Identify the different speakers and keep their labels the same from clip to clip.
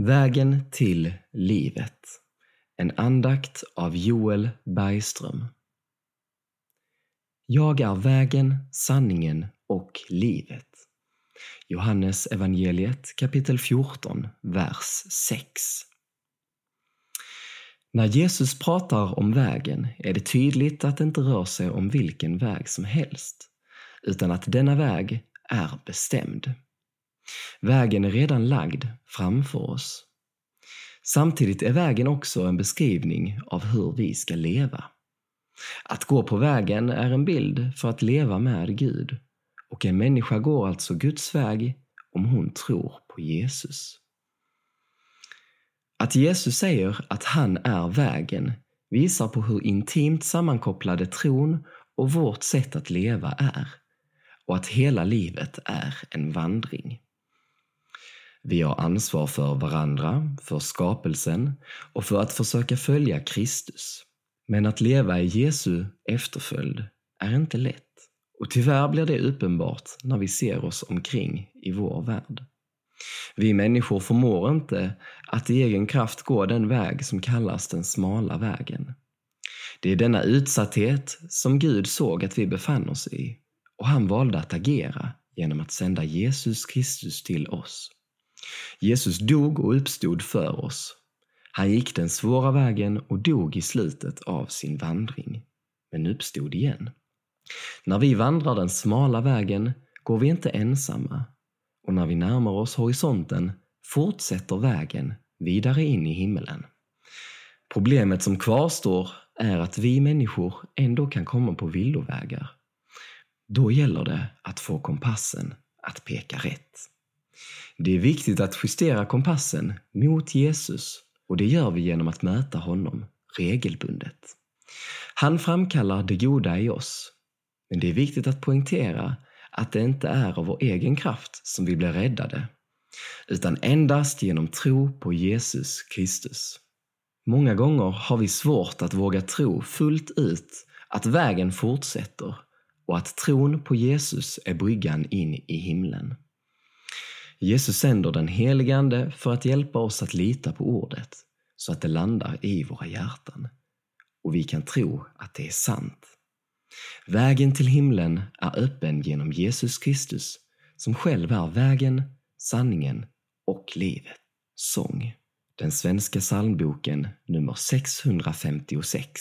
Speaker 1: Vägen till livet. En andakt av Joel Bergström. Jag är vägen, sanningen och livet. Johannes evangeliet kapitel 14, vers 6. När Jesus pratar om vägen är det tydligt att det inte rör sig om vilken väg som helst, utan att denna väg är bestämd. Vägen är redan lagd framför oss. Samtidigt är vägen också en beskrivning av hur vi ska leva. Att gå på vägen är en bild för att leva med Gud och en människa går alltså Guds väg om hon tror på Jesus. Att Jesus säger att han är vägen visar på hur intimt sammankopplade tron och vårt sätt att leva är och att hela livet är en vandring. Vi har ansvar för varandra, för skapelsen och för att försöka följa Kristus. Men att leva i Jesu efterföljd är inte lätt. Och tyvärr blir det uppenbart när vi ser oss omkring i vår värld. Vi människor förmår inte att i egen kraft gå den väg som kallas den smala vägen. Det är denna utsatthet som Gud såg att vi befann oss i och han valde att agera genom att sända Jesus Kristus till oss. Jesus dog och uppstod för oss. Han gick den svåra vägen och dog i slutet av sin vandring, men uppstod igen. När vi vandrar den smala vägen går vi inte ensamma och när vi närmar oss horisonten fortsätter vägen vidare in i himmelen. Problemet som kvarstår är att vi människor ändå kan komma på villovägar. Då gäller det att få kompassen att peka rätt. Det är viktigt att justera kompassen mot Jesus och det gör vi genom att möta honom regelbundet. Han framkallar det goda i oss, men det är viktigt att poängtera att det inte är av vår egen kraft som vi blir räddade, utan endast genom tro på Jesus Kristus. Många gånger har vi svårt att våga tro fullt ut att vägen fortsätter och att tron på Jesus är bryggan in i himlen. Jesus sänder den helige Ande för att hjälpa oss att lita på ordet så att det landar i våra hjärtan och vi kan tro att det är sant. Vägen till himlen är öppen genom Jesus Kristus som själv är vägen, sanningen och livet. Sång. Den svenska psalmboken nummer 656.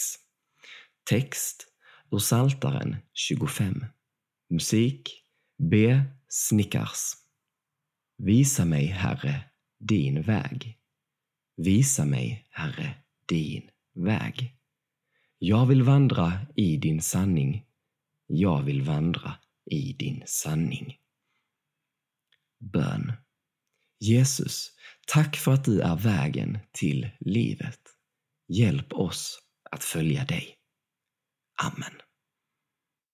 Speaker 1: Text ur Saltaren 25. Musik B. Snickars. Visa mig, Herre, din väg. Visa mig, Herre, din väg. Jag vill vandra i din sanning. Jag vill vandra i din sanning. Bön. Jesus, tack för att du är vägen till livet. Hjälp oss att följa dig. Amen.